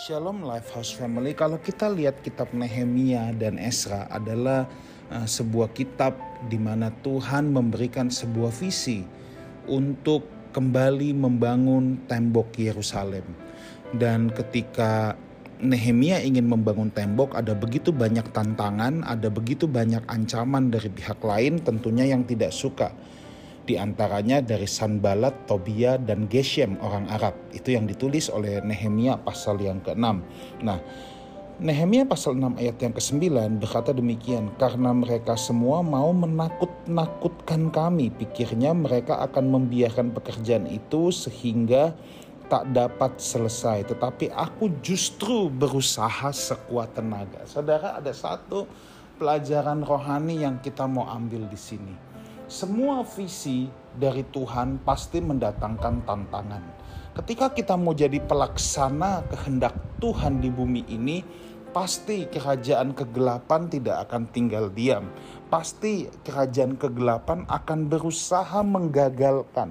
Shalom Lifehouse Family. Kalau kita lihat kitab Nehemia dan Esra adalah uh, sebuah kitab di mana Tuhan memberikan sebuah visi untuk kembali membangun tembok Yerusalem. Dan ketika Nehemia ingin membangun tembok, ada begitu banyak tantangan, ada begitu banyak ancaman dari pihak lain tentunya yang tidak suka di antaranya dari Sanbalat, Tobia, dan Geshem orang Arab. Itu yang ditulis oleh Nehemia pasal yang ke-6. Nah, Nehemia pasal 6 ayat yang ke-9 berkata demikian, karena mereka semua mau menakut-nakutkan kami, pikirnya mereka akan membiarkan pekerjaan itu sehingga tak dapat selesai. Tetapi aku justru berusaha sekuat tenaga. Saudara ada satu pelajaran rohani yang kita mau ambil di sini semua visi dari Tuhan pasti mendatangkan tantangan. Ketika kita mau jadi pelaksana kehendak Tuhan di bumi ini, pasti kerajaan kegelapan tidak akan tinggal diam. Pasti kerajaan kegelapan akan berusaha menggagalkan.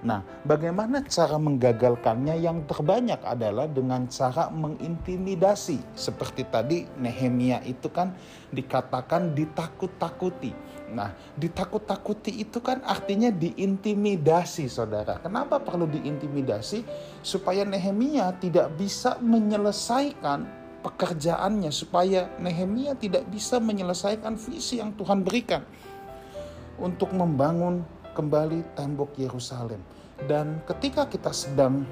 Nah, bagaimana cara menggagalkannya yang terbanyak adalah dengan cara mengintimidasi. Seperti tadi Nehemia itu kan dikatakan ditakut-takuti. Nah, ditakut-takuti itu kan artinya diintimidasi, saudara. Kenapa perlu diintimidasi? Supaya Nehemia tidak bisa menyelesaikan pekerjaannya, supaya Nehemia tidak bisa menyelesaikan visi yang Tuhan berikan untuk membangun kembali tembok Yerusalem. Dan ketika kita sedang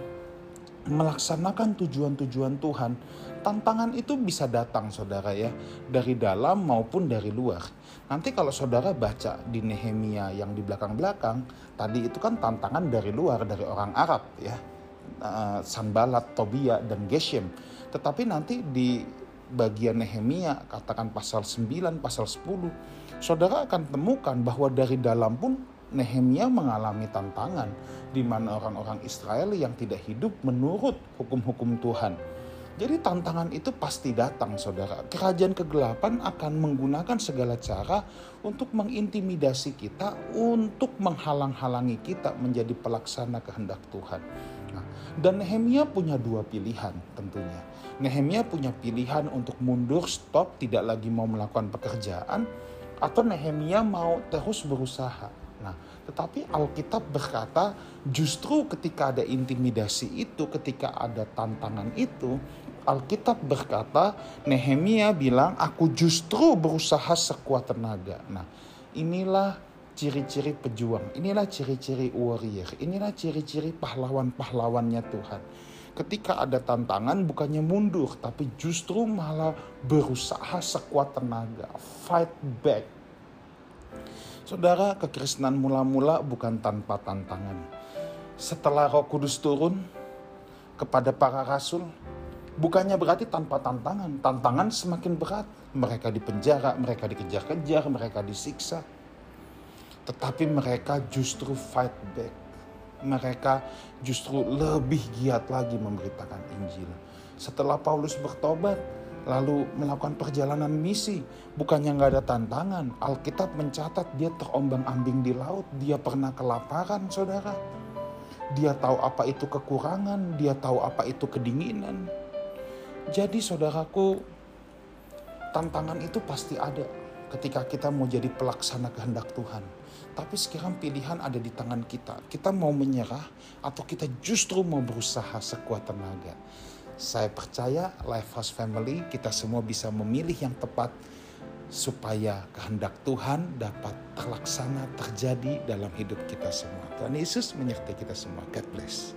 melaksanakan tujuan-tujuan Tuhan, tantangan itu bisa datang saudara ya, dari dalam maupun dari luar. Nanti kalau saudara baca di Nehemia yang di belakang-belakang, tadi itu kan tantangan dari luar, dari orang Arab ya, eh, Sanbalat, Tobia, dan Geshem. Tetapi nanti di bagian Nehemia, katakan pasal 9, pasal 10, saudara akan temukan bahwa dari dalam pun Nehemia mengalami tantangan di mana orang-orang Israel yang tidak hidup menurut hukum-hukum Tuhan. Jadi tantangan itu pasti datang saudara. Kerajaan kegelapan akan menggunakan segala cara untuk mengintimidasi kita, untuk menghalang-halangi kita menjadi pelaksana kehendak Tuhan. Nah, dan Nehemia punya dua pilihan tentunya. Nehemia punya pilihan untuk mundur, stop, tidak lagi mau melakukan pekerjaan, atau Nehemia mau terus berusaha. Nah, tetapi Alkitab berkata justru ketika ada intimidasi itu, ketika ada tantangan itu, Alkitab berkata Nehemia bilang aku justru berusaha sekuat tenaga. Nah, inilah ciri-ciri pejuang, inilah ciri-ciri warrior, inilah ciri-ciri pahlawan-pahlawannya Tuhan. Ketika ada tantangan bukannya mundur tapi justru malah berusaha sekuat tenaga, fight back Saudara, kekristenan mula-mula bukan tanpa tantangan. Setelah Roh Kudus turun kepada para rasul, bukannya berarti tanpa tantangan. Tantangan semakin berat. Mereka dipenjara, mereka dikejar-kejar, mereka disiksa. Tetapi mereka justru fight back. Mereka justru lebih giat lagi memberitakan Injil. Setelah Paulus bertobat, lalu melakukan perjalanan misi. Bukannya nggak ada tantangan. Alkitab mencatat dia terombang-ambing di laut. Dia pernah kelaparan, saudara. Dia tahu apa itu kekurangan. Dia tahu apa itu kedinginan. Jadi saudaraku, tantangan itu pasti ada ketika kita mau jadi pelaksana kehendak Tuhan. Tapi sekarang pilihan ada di tangan kita. Kita mau menyerah atau kita justru mau berusaha sekuat tenaga. Saya percaya Lifehouse Family kita semua bisa memilih yang tepat supaya kehendak Tuhan dapat terlaksana terjadi dalam hidup kita semua. Tuhan Yesus menyertai kita semua. God bless.